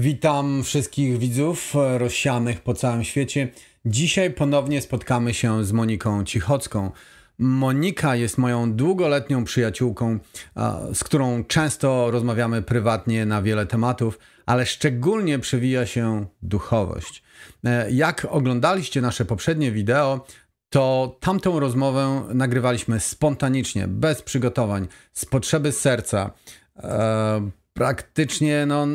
Witam wszystkich widzów rozsianych po całym świecie. Dzisiaj ponownie spotkamy się z Moniką Cichocką. Monika jest moją długoletnią przyjaciółką, z którą często rozmawiamy prywatnie na wiele tematów, ale szczególnie przewija się duchowość. E, jak oglądaliście nasze poprzednie wideo, to tamtą rozmowę nagrywaliśmy spontanicznie, bez przygotowań, z potrzeby serca. Praktycznie no,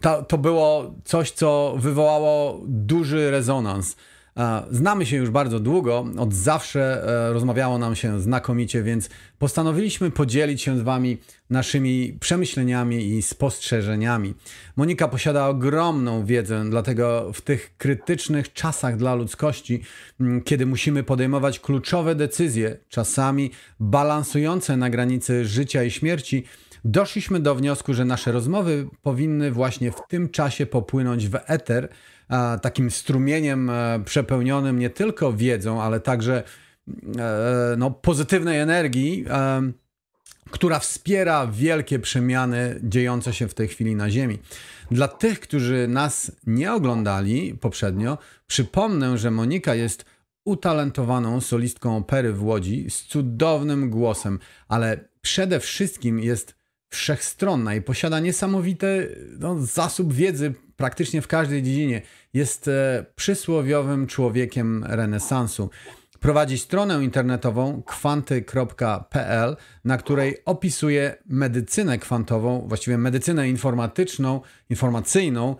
e, to, było coś, co wywołało duży rezonans. E, znamy się już bardzo długo, od zawsze e, rozmawiało nam się znakomicie, więc postanowiliśmy podzielić się z Wami naszymi przemyśleniami i spostrzeżeniami. Monika posiada ogromną wiedzę, dlatego w tych krytycznych czasach dla ludzkości, kiedy musimy podejmować kluczowe decyzje, czasami balansujące na granicy życia i śmierci, doszliśmy do wniosku, że nasze rozmowy powinny właśnie w tym czasie popłynąć w eter, takim strumieniem e, przepełnionym nie tylko wiedzą, ale także e, no, pozytywnej energii, e, która wspiera wielkie przemiany dziejące się w tej chwili na Ziemi. Dla tych, którzy nas nie oglądali poprzednio, przypomnę, że Monika jest utalentowaną solistką opery w Łodzi z cudownym głosem, ale przede wszystkim jest wszechstronna i posiada niesamowity no, zasób wiedzy praktycznie w każdej dziedzinie. Jest e, przysłowiowym człowiekiem renesansu. Prowadzi stronę internetową kwanty.pl, na której opisuje medycynę kwantową, właściwie medycynę informatyczną, informacyjną,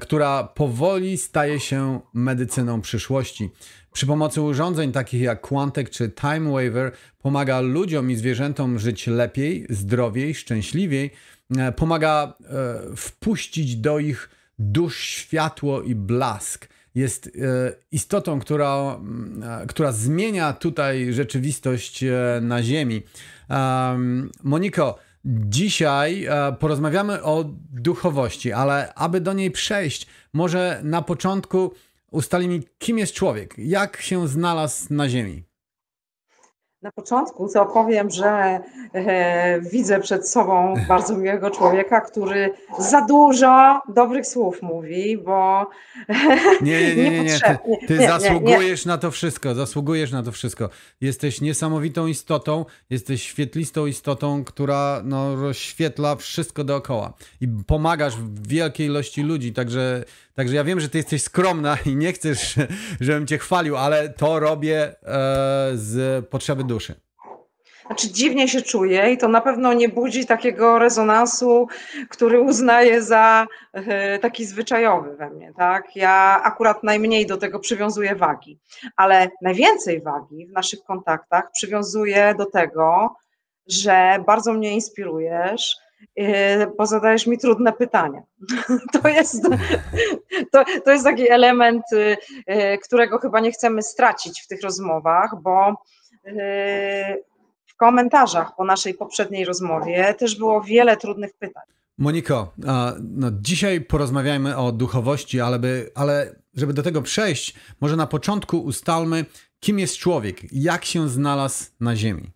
która powoli staje się medycyną przyszłości. Przy pomocy urządzeń takich jak Quantek czy Time Waver pomaga ludziom i zwierzętom żyć lepiej, zdrowiej, szczęśliwiej. E, pomaga e, wpuścić do ich dusz światło i blask. Jest e, istotą, która, która zmienia tutaj rzeczywistość na Ziemi. Moniko, Dzisiaj porozmawiamy o duchowości, ale aby do niej przejść, może na początku ustalimy, kim jest człowiek, jak się znalazł na Ziemi. Na początku to powiem, że e, widzę przed sobą bardzo miłego człowieka, który za dużo dobrych słów mówi, bo. Nie, nie, nie, nie. nie. Ty, ty nie, zasługujesz nie, na to wszystko, zasługujesz na to wszystko. Jesteś niesamowitą istotą, jesteś świetlistą istotą, która no, rozświetla wszystko dookoła i pomagasz wielkiej ilości ludzi, także Także ja wiem, że ty jesteś skromna i nie chcesz, żebym cię chwalił, ale to robię e, z potrzeby duszy. Znaczy dziwnie się czuję i to na pewno nie budzi takiego rezonansu, który uznaję za e, taki zwyczajowy we mnie, tak? Ja akurat najmniej do tego przywiązuję wagi, ale najwięcej wagi w naszych kontaktach przywiązuję do tego, że bardzo mnie inspirujesz, bo zadajesz mi trudne pytania. To jest, to, to jest taki element, y, y, którego chyba nie chcemy stracić w tych rozmowach, bo y, w komentarzach po naszej poprzedniej rozmowie też było wiele trudnych pytań. Moniko, no dzisiaj porozmawiajmy o duchowości, ale, by, ale żeby do tego przejść, może na początku ustalmy, kim jest człowiek, jak się znalazł na Ziemi.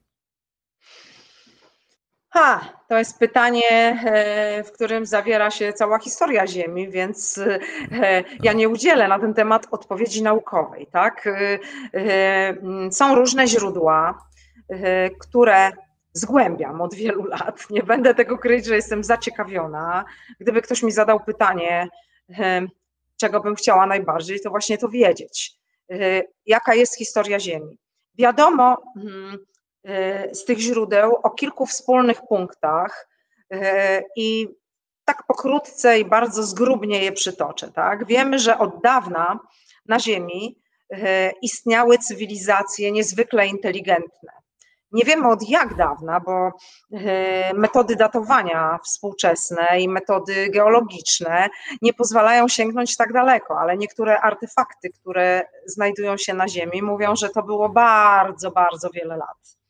Ha, to jest pytanie, e, w którym zawiera się cała historia Ziemi, więc e, ja nie udzielę na ten temat odpowiedzi naukowej. Tak? E, są różne źródła, które zgłębiam od wielu lat. Nie będę tego kryć, że jestem zaciekawiona. Gdyby ktoś mi zadał pytanie, czego bym chciała najbardziej, to właśnie to wiedzieć. Jaka jest historia Ziemi? Wiadomo, hmm, z tych źródeł o kilku wspólnych punktach e, i tak pokrótce i bardzo zgrubnie je przytoczę. Tak? Wiemy, że od dawna na Ziemi e, istniały cywilizacje niezwykle inteligentne. Nie wiemy od jak dawna, bo e, metody datowania współczesne i metody geologiczne nie pozwalają sięgnąć tak daleko, ale niektóre artefakty, które znajdują się na Ziemi, mówią, że to było bardzo, bardzo wiele lat.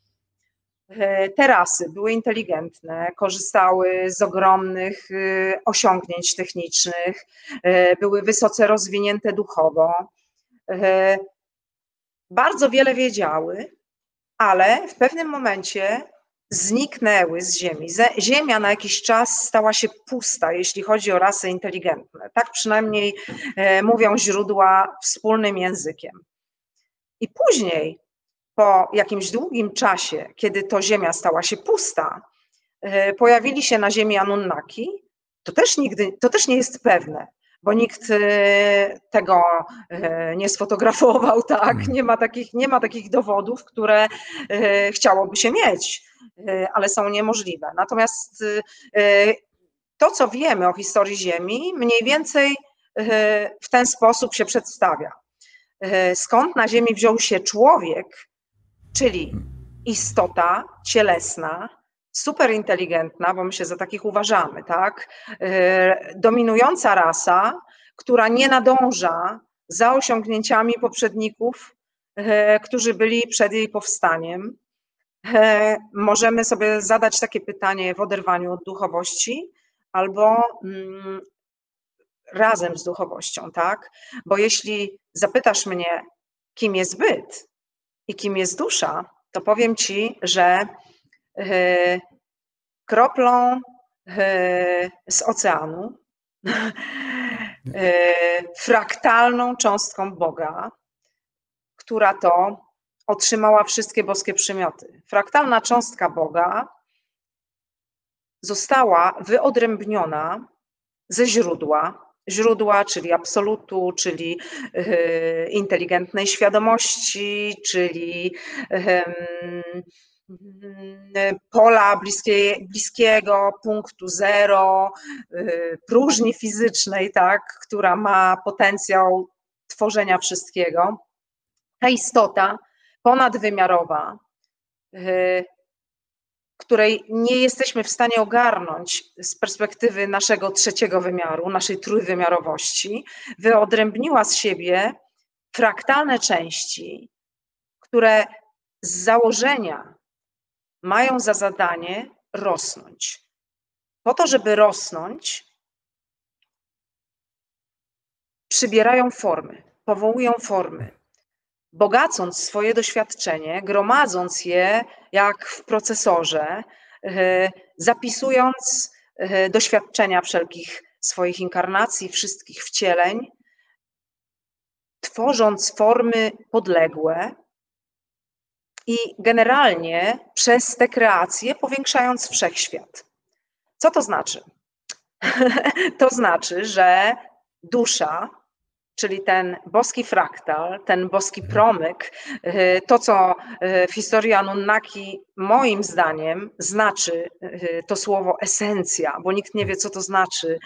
E, te rasy były inteligentne, korzystały z ogromnych e, osiągnięć technicznych, e, były wysoce rozwinięte duchowo, bardzo wiele wiedziały, ale w pewnym momencie zniknęły z Ziemi. Ziemia na jakiś czas stała się pusta, jeśli chodzi o rasy inteligentne. Tak przynajmniej mówią źródła wspólnym językiem. I później, po jakimś długim czasie, kiedy to Ziemia stała się pusta, e, pojawili się na Ziemi Anunnaki. To też nigdy, to też nie jest pewne bo nikt e, tego e, nie sfotografował, tak? Mm. Nie ma takich, nie ma takich dowodów, które chciałoby się mieć, ale są niemożliwe. Natomiast to, co wiemy o historii Ziemi, mniej więcej w ten sposób się przedstawia. Skąd na Ziemi wziął się człowiek, czyli istota cielesna, super inteligentna, bo my się za takich uważamy, tak? E, dominująca rasa, która nie nadąża za osiągnięciami poprzedników, e, którzy byli przed jej powstaniem. E, możemy sobie zadać takie pytanie w oderwaniu od duchowości albo mm, razem z duchowością, tak? Bo jeśli zapytasz mnie, kim jest byt i kim jest dusza, to powiem ci, że E, kroplą e, z oceanu, e, fraktalną cząstką Boga, która to otrzymała wszystkie boskie przymioty. Fraktalna cząstka Boga została wyodrębniona ze źródła, źródła, czyli absolutu, czyli inteligentnej świadomości, czyli Mm, pola bliskie, bliskiego punktu zero, y, próżni fizycznej, tak, która ma potencjał tworzenia wszystkiego. Ta istota ponadwymiarowa, której nie jesteśmy w stanie ogarnąć z perspektywy naszego trzeciego wymiaru, naszej trójwymiarowości, wyodrębniła z siebie fraktalne części, które z założenia mają za zadanie rosnąć. Po to, żeby rosnąć, przybierają formy, powołują formy, bogacąc swoje doświadczenie, gromadząc je jak w procesorze, e, zapisując e, doświadczenia wszelkich swoich inkarnacji, wszystkich wcieleń, tworząc formy podległe, i generalnie przez te kreacje powiększając wszechświat. Co to znaczy? to znaczy, że dusza, czyli ten boski fraktal, ten boski mhm. promyk, y, to co y, w historii Anunnaki moim zdaniem znaczy y, to słowo esencja, bo nikt nie wie, co to znaczy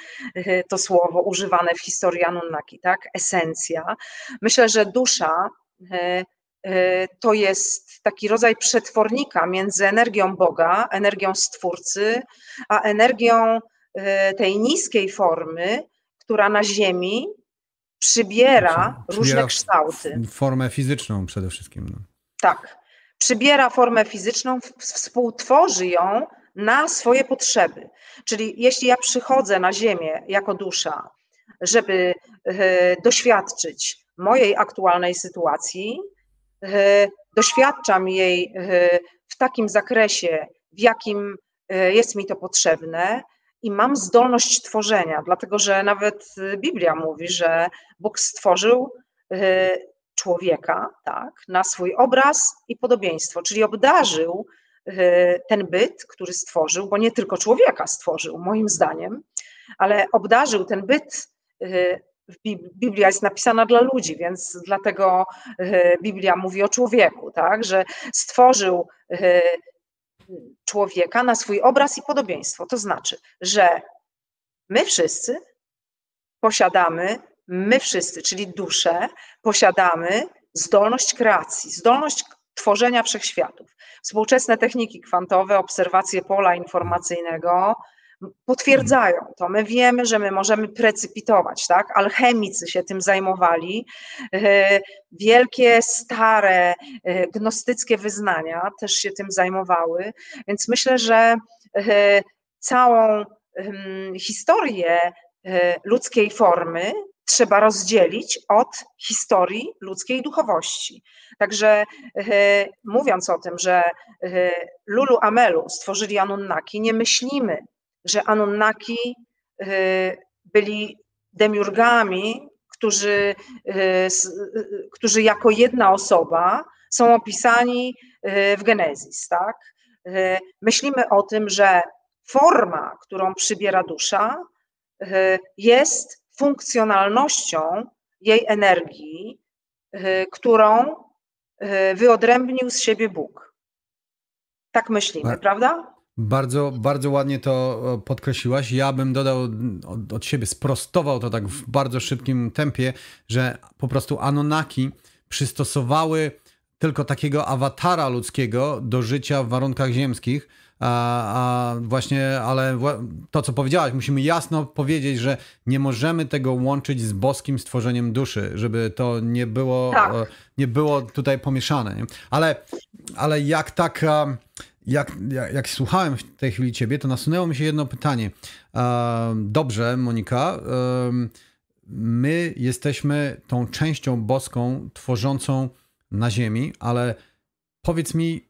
to słowo używane w historii Anunnaki, tak? Esencja. Myślę, że dusza to jest taki rodzaj przetwornika między energią Boga, energią Stwórcy, a energią tej niskiej formy, która na Ziemi przybiera, przybiera różne kształty. Formę fizyczną przede wszystkim. No. Tak. Przybiera formę fizyczną, współtworzy ją na swoje potrzeby. Czyli jeśli ja przychodzę na Ziemię jako dusza, żeby e, doświadczyć mojej aktualnej sytuacji, E, doświadczam jej e, w takim zakresie, w jakim jest mi to potrzebne i mam zdolność tworzenia, dlatego że nawet Biblia mówi, że Bóg stworzył człowieka tak, na swój obraz i podobieństwo, czyli obdarzył ten byt, który stworzył, bo nie tylko człowieka stworzył, moim zdaniem, ale obdarzył ten byt Biblia jest napisana dla ludzi, więc dlatego Biblia mówi o człowieku, tak, że stworzył człowieka na swój obraz i podobieństwo. To znaczy, że my wszyscy posiadamy, my wszyscy, czyli dusze, posiadamy zdolność kreacji, zdolność tworzenia wszechświatów. Współczesne techniki kwantowe, obserwacje pola informacyjnego, potwierdzają to. My wiemy, że my możemy precypitować, tak? Alchemicy się tym zajmowali. E, wielkie, stare, e, gnostyckie wyznania też się tym zajmowały, więc myślę, że e, całą historię ludzkiej formy trzeba rozdzielić od historii ludzkiej duchowości. Także mówiąc o tym, że Lulu Amelu stworzyli Anunnaki, nie myślimy, że Anunnaki byli demiurgami, którzy, którzy jako jedna osoba są opisani w Genezis, tak? Myślimy o tym, że forma, którą przybiera dusza, jest funkcjonalnością jej energii, którą wyodrębnił z siebie Bóg. Tak myślimy, prawda? Bardzo, bardzo ładnie to podkreśliłaś. Ja bym dodał od, od siebie, sprostował to tak w bardzo szybkim tempie, że po prostu Anonaki przystosowały tylko takiego awatara ludzkiego do życia w warunkach ziemskich. A, a, właśnie, ale to, co powiedziałaś, musimy jasno powiedzieć, że nie możemy tego łączyć z boskim stworzeniem duszy, żeby to nie było, tak. nie było tutaj pomieszane. Ale, ale jak tak, jak, jak, jak, słuchałem w tej chwili ciebie, to nasunęło mi się jedno pytanie. Dobrze, Monika, my jesteśmy tą częścią boską tworzącą na Ziemi, ale powiedz mi,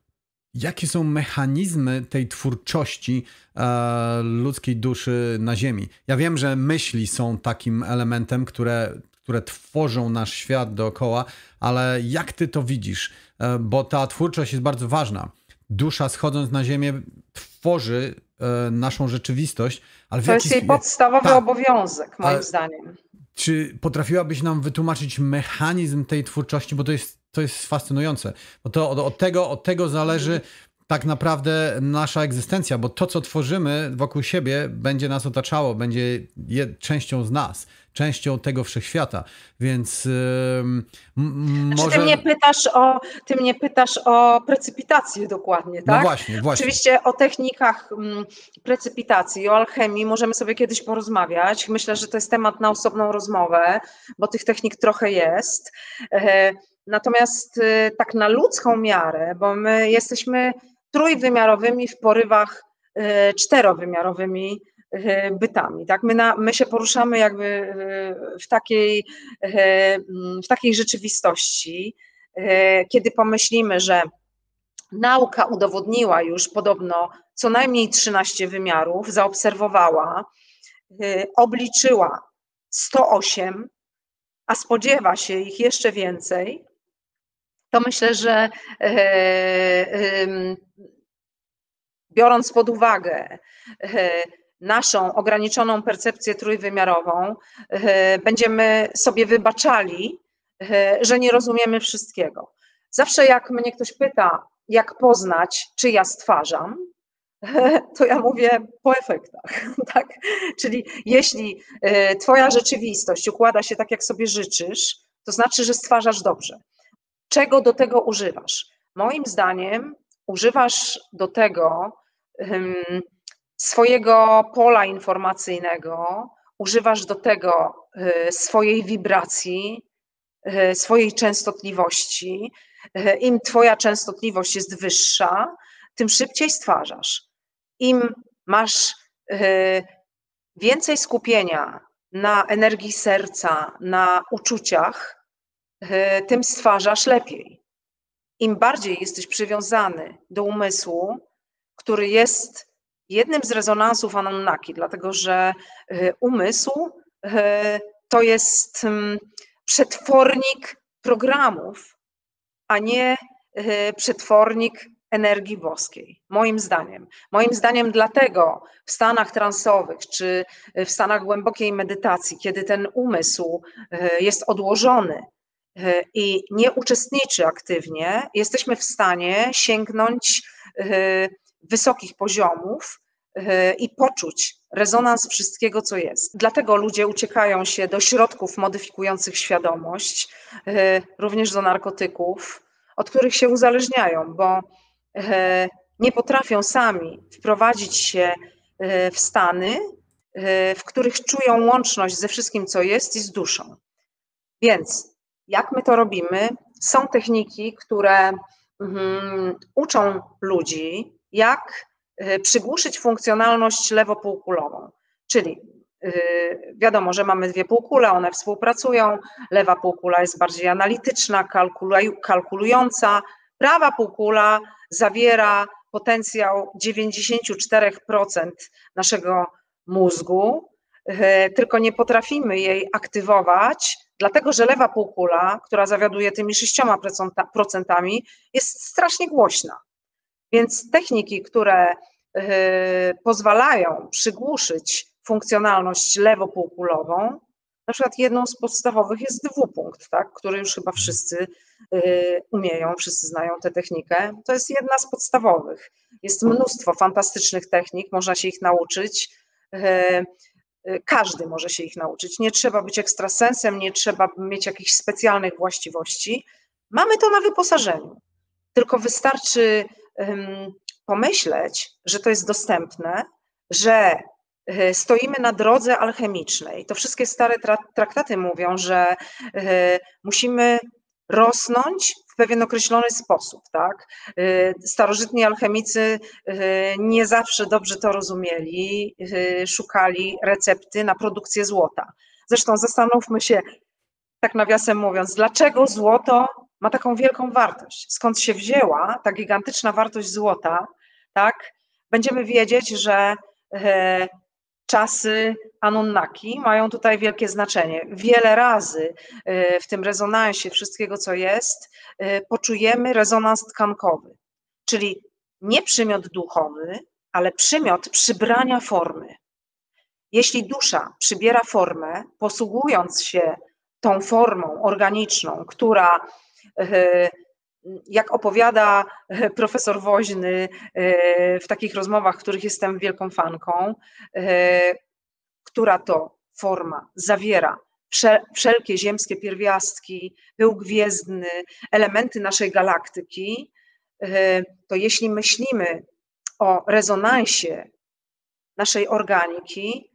jakie są mechanizmy tej twórczości e, ludzkiej duszy na Ziemi? Ja wiem, że myśli są takim elementem, które, które tworzą nasz świat dookoła, ale jak ty to widzisz? E, bo ta twórczość jest bardzo ważna. Dusza schodząc na Ziemię tworzy e, naszą rzeczywistość. Ale to jest jej podstawowy tak, obowiązek, moim zdaniem. Czy potrafiłabyś nam wytłumaczyć mechanizm tej twórczości, bo to jest to jest fascynujące, bo to od, od, tego, od tego zależy tak naprawdę nasza egzystencja, bo to, co tworzymy wokół siebie, będzie nas otaczało, będzie je, częścią z nas, częścią tego wszechświata. Więc yy, może... Ty mnie, pytasz o, ty mnie pytasz o precypitację dokładnie, no tak? No właśnie, właśnie. Oczywiście o technikach precypitacji, o alchemii możemy sobie kiedyś porozmawiać. Myślę, że to jest temat na osobną rozmowę, bo tych technik trochę jest. E, Natomiast y, tak na ludzką miarę, bo my jesteśmy trójwymiarowymi w porywach y, czterowymiarowymi bytami. Tak? My, na, my się poruszamy jakby w takiej, w takiej rzeczywistości, kiedy pomyślimy, że nauka udowodniła już podobno co najmniej 13 wymiarów, zaobserwowała, obliczyła 108, a spodziewa się ich jeszcze więcej, to myślę, że e, biorąc pod uwagę e, naszą ograniczoną percepcję trójwymiarową, e, będziemy sobie wybaczali, że nie rozumiemy wszystkiego. Zawsze jak mnie ktoś pyta, jak poznać, czy ja stwarzam, to ja mówię po efektach. Tak? Czyli jeśli Twoja rzeczywistość układa się tak, jak sobie życzysz, to znaczy, że stwarzasz dobrze czego do tego używasz? Moim zdaniem używasz do tego swojego pola informacyjnego, używasz do tego y, swojej wibracji, y, swojej częstotliwości. Y, Im Twoja częstotliwość jest wyższa, tym szybciej stwarzasz. Im masz więcej skupienia na energii serca, na uczuciach, tym stwarzasz lepiej. Im bardziej jesteś przywiązany do umysłu, który jest jednym z rezonansów Anunnaki, dlatego że e, umysł e, to jest mm, przetwornik programów, a nie przetwornik energii boskiej. Moim zdaniem. Moim zdaniem dlatego w stanach transowych czy w stanach głębokiej medytacji, kiedy ten umysł jest odłożony, E, i nie uczestniczy aktywnie, jesteśmy w stanie sięgnąć e, wysokich poziomów e, i poczuć rezonans wszystkiego, co jest. Dlatego ludzie uciekają się do środków modyfikujących świadomość, również do narkotyków, od których się uzależniają, bo nie potrafią sami wprowadzić się w stany, w których czują łączność ze wszystkim, co jest i z duszą. Więc jak my to robimy? Są techniki, które um, uczą ludzi, jak y, przygłuszyć funkcjonalność lewopółkulową. Czyli wiadomo, że mamy dwie półkule, one współpracują. Lewa półkula jest bardziej analityczna, kalkulująca. Prawa półkula zawiera potencjał 94% naszego mózgu, e, tylko nie potrafimy jej aktywować, dlatego że lewa półkula, która zawiaduje tymi 6%, jest strasznie głośna. Więc techniki, które e, pozwalają przygłuszyć funkcjonalność lewopółkulową, na przykład jedną z podstawowych jest dwupunkt, tak, który już chyba wszyscy y, umieją, wszyscy znają tę technikę. To jest jedna z podstawowych. Jest mnóstwo fantastycznych technik, można się ich nauczyć. Y, każdy może się ich nauczyć. Nie trzeba być ekstrasensem, nie trzeba mieć jakichś specjalnych właściwości. Mamy to na wyposażeniu. Tylko wystarczy pomyśleć, że to jest dostępne, że E, stoimy na drodze alchemicznej. To wszystkie stare traktaty mówią, że e, musimy rosnąć w pewien określony sposób. Tak? E, starożytni alchemicy nie zawsze dobrze to rozumieli, szukali recepty na produkcję złota. Zresztą zastanówmy się, tak nawiasem mówiąc, dlaczego złoto ma taką wielką wartość? Skąd się wzięła ta gigantyczna wartość złota? Tak? Będziemy wiedzieć, że czasy Anunnaki mają tutaj wielkie znaczenie. Wiele razy e, w tym rezonansie wszystkiego, co jest, e, poczujemy rezonans tkankowy, czyli nie przymiot duchowy, ale przymiot przybrania formy. Jeśli dusza przybiera formę, posługując się tą formą organiczną, która e, jak opowiada e, profesor Woźny e, w takich rozmowach, których jestem wielką fanką, e, która to forma zawiera wszelkie ziemskie pierwiastki, pył gwiezdny, elementy naszej galaktyki, to jeśli myślimy o rezonansie naszej organiki,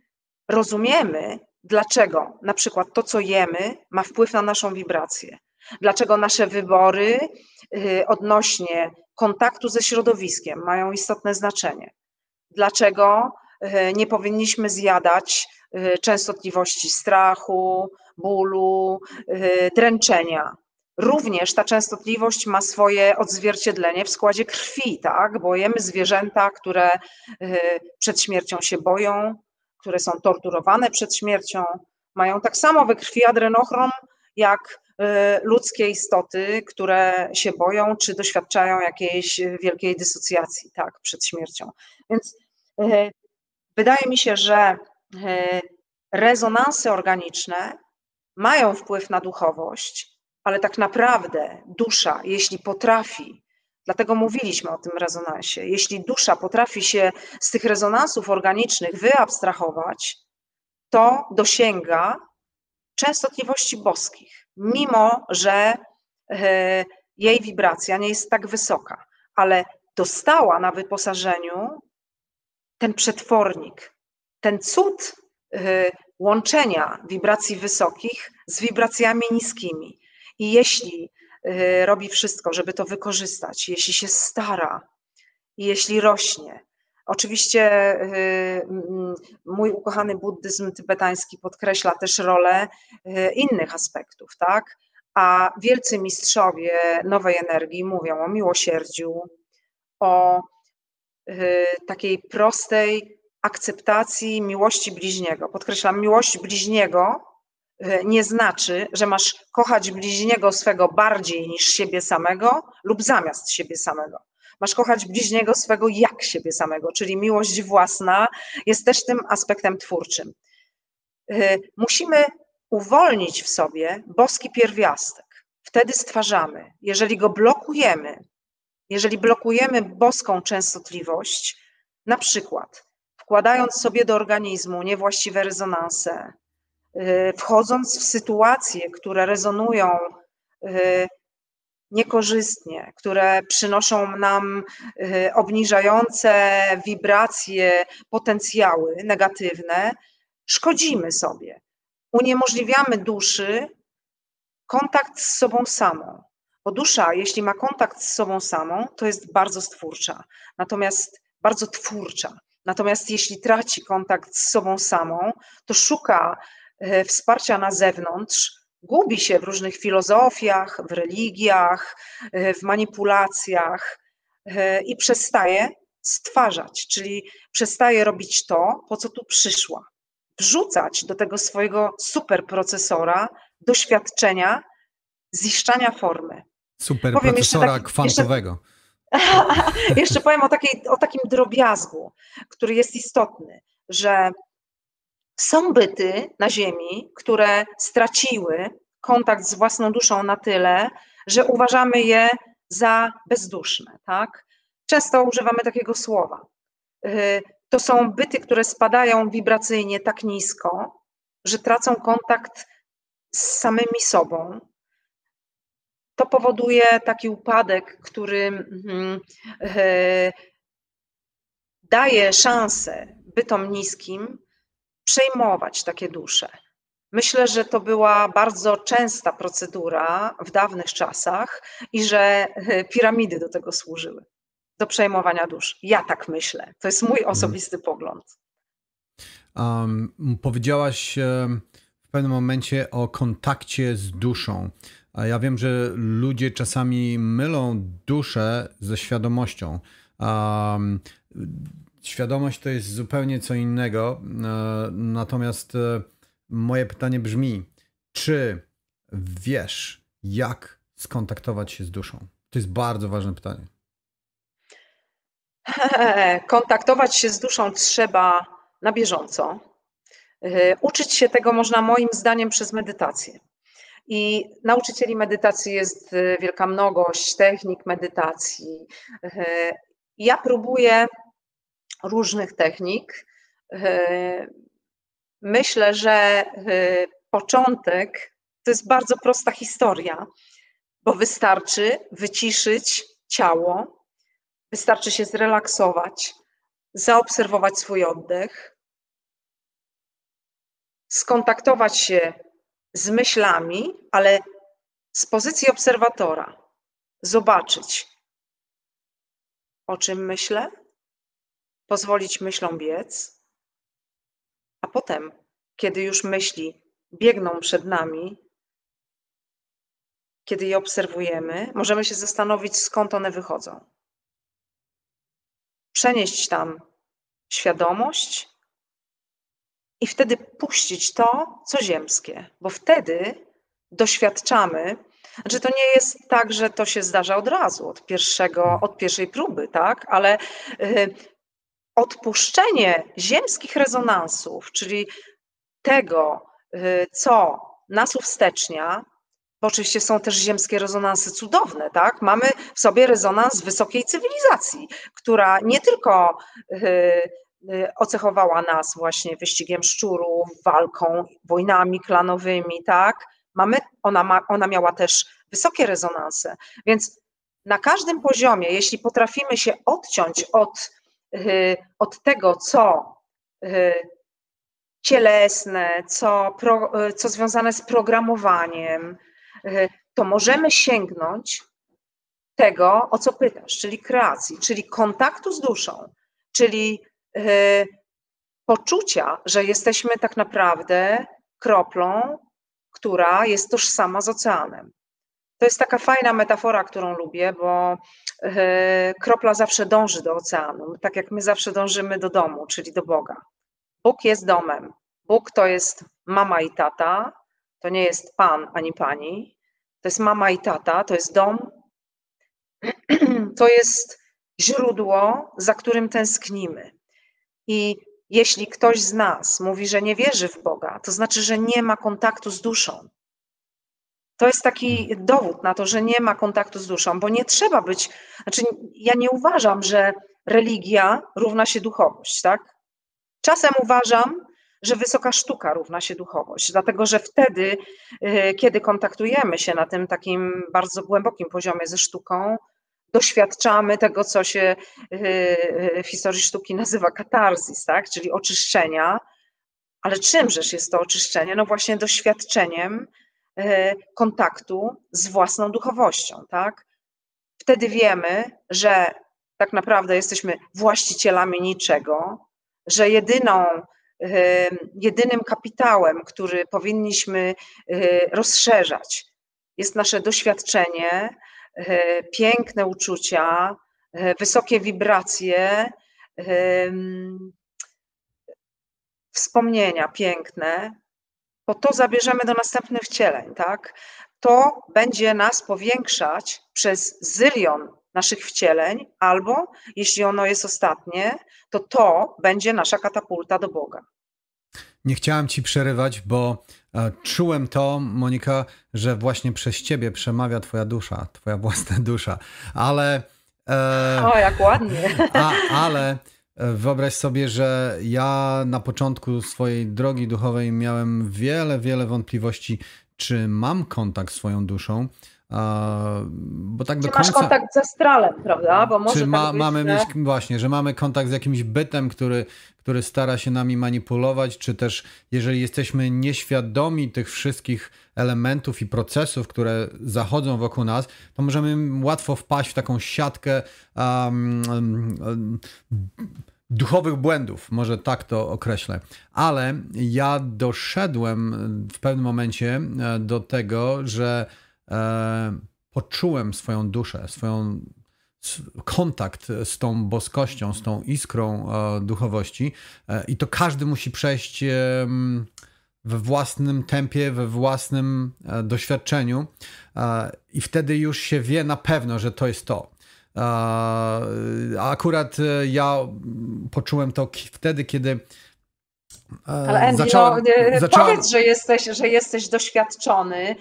rozumiemy, dlaczego na przykład to, co jemy, ma wpływ na naszą wibrację. Dlaczego nasze wybory y, odnośnie kontaktu ze środowiskiem mają istotne znaczenie? Dlaczego y, nie powinniśmy zjadać y, częstotliwości strachu, bólu, dręczenia? Również ta częstotliwość ma swoje odzwierciedlenie w składzie krwi, tak? Bo jemy zwierzęta, które przed śmiercią się boją, które są torturowane przed śmiercią, mają tak samo we krwi adrenochrom jak ludzkie istoty, które się boją, czy doświadczają jakiejś wielkiej dysocjacji tak, przed śmiercią. Więc y, wydaje mi się, że y, rezonanse organiczne mają wpływ na duchowość, ale tak naprawdę dusza, jeśli potrafi, dlatego mówiliśmy o tym rezonansie, jeśli dusza potrafi się z tych rezonansów organicznych wyabstrahować, to dosięga częstotliwości boskich mimo że e, jej wibracja nie jest tak wysoka, ale dostała na wyposażeniu ten przetwornik, ten cud e, łączenia wibracji wysokich z wibracjami niskimi. I jeśli e, robi wszystko, żeby to wykorzystać, jeśli się stara, jeśli rośnie, Oczywiście mój ukochany buddyzm tybetański podkreśla też rolę innych aspektów, tak? A wielcy mistrzowie nowej energii mówią o miłosierdziu, o takiej prostej akceptacji miłości bliźniego. Podkreślam, miłość bliźniego nie znaczy, że masz kochać bliźniego swego bardziej niż siebie samego lub zamiast siebie samego. Masz kochać bliźniego swego jak siebie samego, czyli miłość własna jest też tym aspektem twórczym. Y, musimy uwolnić w sobie boski pierwiastek. Wtedy stwarzamy. Jeżeli go blokujemy, jeżeli blokujemy boską częstotliwość, na przykład wkładając sobie do organizmu niewłaściwe rezonanse, y, wchodząc w sytuacje, które rezonują y, niekorzystnie, które przynoszą nam y, obniżające wibracje, potencjały negatywne, szkodzimy sobie. Uniemożliwiamy duszy kontakt z sobą samą. Bo dusza, jeśli ma kontakt z sobą samą, to jest bardzo stwórcza, natomiast bardzo twórcza. Natomiast jeśli traci kontakt z sobą samą, to szuka e, wsparcia na zewnątrz, gubi się w różnych filozofiach, w religiach, e, w manipulacjach e, i przestaje stwarzać, czyli przestaje robić to, po co tu przyszła. Wrzucać do tego swojego superprocesora doświadczenia ziszczania formy. Superprocesora tak, kwantowego. Jeszcze, Jeszcze powiem o, takiej, o takim drobiazgu, który jest istotny, że są byty na Ziemi, które straciły kontakt z własną duszą na tyle, że uważamy je za bezduszne. Tak? Często używamy takiego słowa. Y, to są byty, które spadają wibracyjnie tak nisko, że tracą kontakt z samymi sobą, to powoduje taki upadek, który mm, e, daje szansę bytom niskim przejmować takie dusze. Myślę, że to była bardzo częsta procedura w dawnych czasach i że e, piramidy do tego służyły, do przejmowania dusz. Ja tak myślę. To jest mój mhm. osobisty pogląd. Um, powiedziałaś w pewnym momencie o kontakcie z duszą. Ja wiem, że ludzie czasami mylą duszę ze świadomością. Um, świadomość to jest zupełnie co innego. E, natomiast e, moje pytanie brzmi: czy wiesz, jak skontaktować się z duszą? To jest bardzo ważne pytanie. Kontaktować się z duszą trzeba na bieżąco. E, uczyć się tego można moim zdaniem przez medytację. I nauczycieli medytacji jest wielka mnogość, technik medytacji. Ja próbuję różnych technik. Y, myślę, że początek to jest bardzo prosta historia, bo wystarczy wyciszyć ciało, wystarczy się zrelaksować, zaobserwować swój oddech, skontaktować się z myślami, ale z pozycji obserwatora zobaczyć, o czym myślę, pozwolić myślom biec, a potem, kiedy już myśli biegną przed nami, kiedy je obserwujemy, możemy się zastanowić, skąd one wychodzą. Przenieść tam świadomość i wtedy puścić to, co ziemskie, bo wtedy doświadczamy, znaczy to nie jest tak, że to się zdarza od razu, od, pierwszego, od pierwszej próby, tak, ale y, odpuszczenie ziemskich rezonansów, czyli tego, y, co nas uwstecznia, bo oczywiście są też ziemskie rezonansy cudowne, tak? Mamy w sobie rezonans wysokiej cywilizacji, która nie tylko y, Y, ocechowała nas właśnie wyścigiem szczurów, walką, wojnami klanowymi, tak? Mamy, ona, ma, ona miała też wysokie rezonanse, więc na każdym poziomie, jeśli potrafimy się odciąć od, od tego, co y, cielesne, co, pro, co związane z programowaniem, to możemy sięgnąć tego, o co pytasz, czyli kreacji, czyli kontaktu z duszą, czyli Y, poczucia, że jesteśmy tak naprawdę kroplą, która jest tożsama z oceanem. To jest taka fajna metafora, którą lubię, bo y, kropla zawsze dąży do oceanu, tak jak my zawsze dążymy do domu, czyli do Boga. Bóg jest domem. Bóg to jest mama i tata, to nie jest pan ani pani. To jest mama i tata, to jest dom. To jest źródło, za którym tęsknimy. I jeśli ktoś z nas mówi, że nie wierzy w Boga, to znaczy, że nie ma kontaktu z duszą. To jest taki dowód na to, że nie ma kontaktu z duszą, bo nie trzeba być. Znaczy, ja nie uważam, że religia równa się duchowość, tak? Czasem uważam, że wysoka sztuka równa się duchowość, dlatego że wtedy, y, kiedy kontaktujemy się na tym takim bardzo głębokim poziomie ze sztuką, doświadczamy tego, co się y, y, w historii sztuki nazywa katarzis, tak? czyli oczyszczenia. Ale czymżeż jest to oczyszczenie? No właśnie doświadczeniem kontaktu z własną duchowością. Tak? Wtedy wiemy, że tak naprawdę jesteśmy właścicielami niczego, że jedyną, jedynym kapitałem, który powinniśmy rozszerzać, jest nasze doświadczenie, piękne uczucia, wysokie wibracje, wspomnienia piękne, bo to zabierzemy do następnych wcieleń, tak? To będzie nas powiększać przez zylion naszych wcieleń, albo jeśli ono jest ostatnie, to to będzie nasza katapulta do Boga. Nie chciałem ci przerywać, bo e, czułem to, Monika, że właśnie przez ciebie przemawia twoja dusza, twoja własna dusza, ale... E, o, jak ładnie. A, ale wyobraź sobie, że ja na początku swojej drogi duchowej miałem wiele, wiele wątpliwości, czy mam kontakt z swoją duszą. Bo tak czy do końca... masz kontakt z astralem, prawda? Bo może czy ma, tak mamy że... mieć właśnie, że mamy kontakt z jakimś bytem, który, który stara się nami manipulować, czy też jeżeli jesteśmy nieświadomi tych wszystkich elementów i procesów, które zachodzą wokół nas, to możemy łatwo wpaść w taką siatkę um, um, duchowych błędów, może tak to określę. Ale ja doszedłem w pewnym momencie e, do tego, że e, poczułem swoją duszę, swoją kontakt z tą boskością, z tą iskrą e, duchowości e, i to każdy musi przejść we własnym tempie, we własnym e, doświadczeniu i wtedy już się wie na pewno, że to jest to. A akurat ja poczułem to wtedy, kiedy ale Andy, zacząłem, no, zacząłem... powiedz, że jesteś, że jesteś doświadczony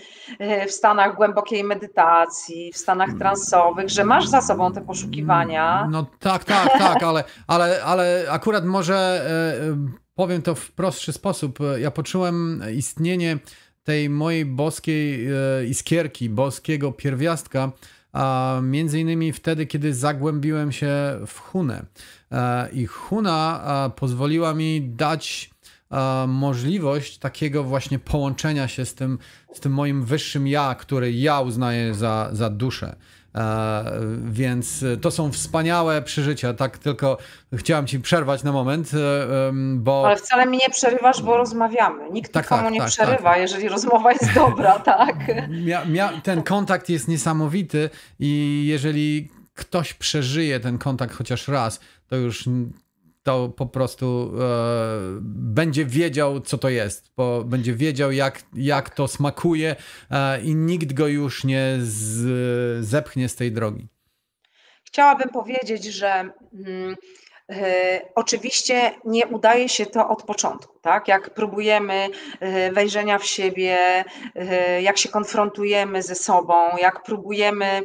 w stanach głębokiej medytacji, w stanach transowych, że masz za sobą te poszukiwania. No tak, tak, tak, ale, ale, ale akurat może powiem to w prostszy sposób. Ja poczułem istnienie tej mojej boskiej iskierki, boskiego pierwiastka, a między innymi wtedy, kiedy zagłębiłem się w Hunę. I Huna pozwoliła mi dać możliwość takiego właśnie połączenia się z tym, z tym moim wyższym ja, który ja uznaję za, za duszę. E, więc to są wspaniałe przeżycia. Tak tylko chciałam ci przerwać na moment, e, bo. Ale wcale mi nie przerywasz, bo rozmawiamy. Nikt tak, nikomu tak, nie tak, przerywa, tak. jeżeli rozmowa jest dobra, tak? Mia, mia, ten kontakt jest niesamowity i jeżeli ktoś przeżyje ten kontakt chociaż raz, to już to po prostu e, będzie wiedział, co to jest, bo będzie wiedział, jak, jak to smakuje e, i nikt go już nie z, zepchnie z tej drogi. Chciałabym powiedzieć, że mm, e, oczywiście nie udaje się to od początku, tak? Jak próbujemy e, wejrzenia w siebie, e, jak się konfrontujemy ze sobą, jak próbujemy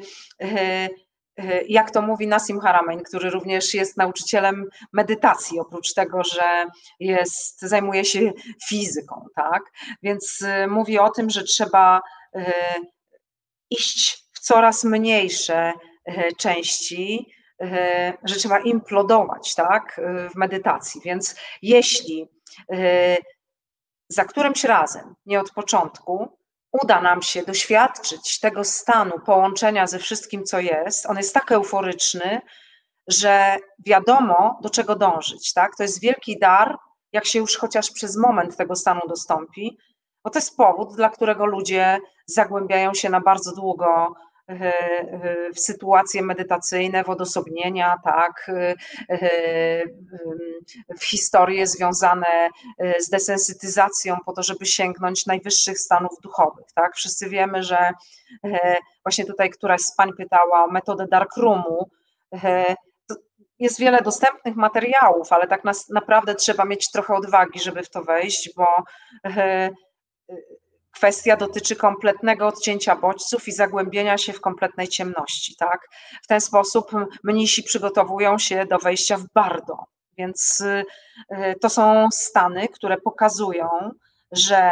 jak to mówi Nassim Haramein, który również jest nauczycielem medytacji, oprócz tego, że jest, zajmuje się fizyką, tak? Więc e, mówi o tym, że trzeba e, iść w coraz mniejsze części, że trzeba implodować, tak, w medytacji. Więc jeśli za którymś razem, nie od początku, uda nam się doświadczyć tego stanu połączenia ze wszystkim, co jest, on jest tak euforyczny, że wiadomo, do czego dążyć. Tak? To jest wielki dar, jak się już chociaż przez moment tego stanu dostąpi, bo to jest powód, dla którego ludzie zagłębiają się na bardzo długo w sytuacje medytacyjne, w odosobnienia, tak, w historie związane z desensytyzacją po to, żeby sięgnąć najwyższych stanów duchowych, tak. Wszyscy wiemy, że właśnie tutaj któraś z pań pytała o metodę dark roomu, jest wiele dostępnych materiałów, ale tak naprawdę trzeba mieć trochę odwagi, żeby w to wejść, bo kwestia dotyczy kompletnego odcięcia bodźców i zagłębienia się w kompletnej ciemności. Tak? W ten sposób mnisi przygotowują się do wejścia w bardo. Więc y, to są stany, które pokazują, że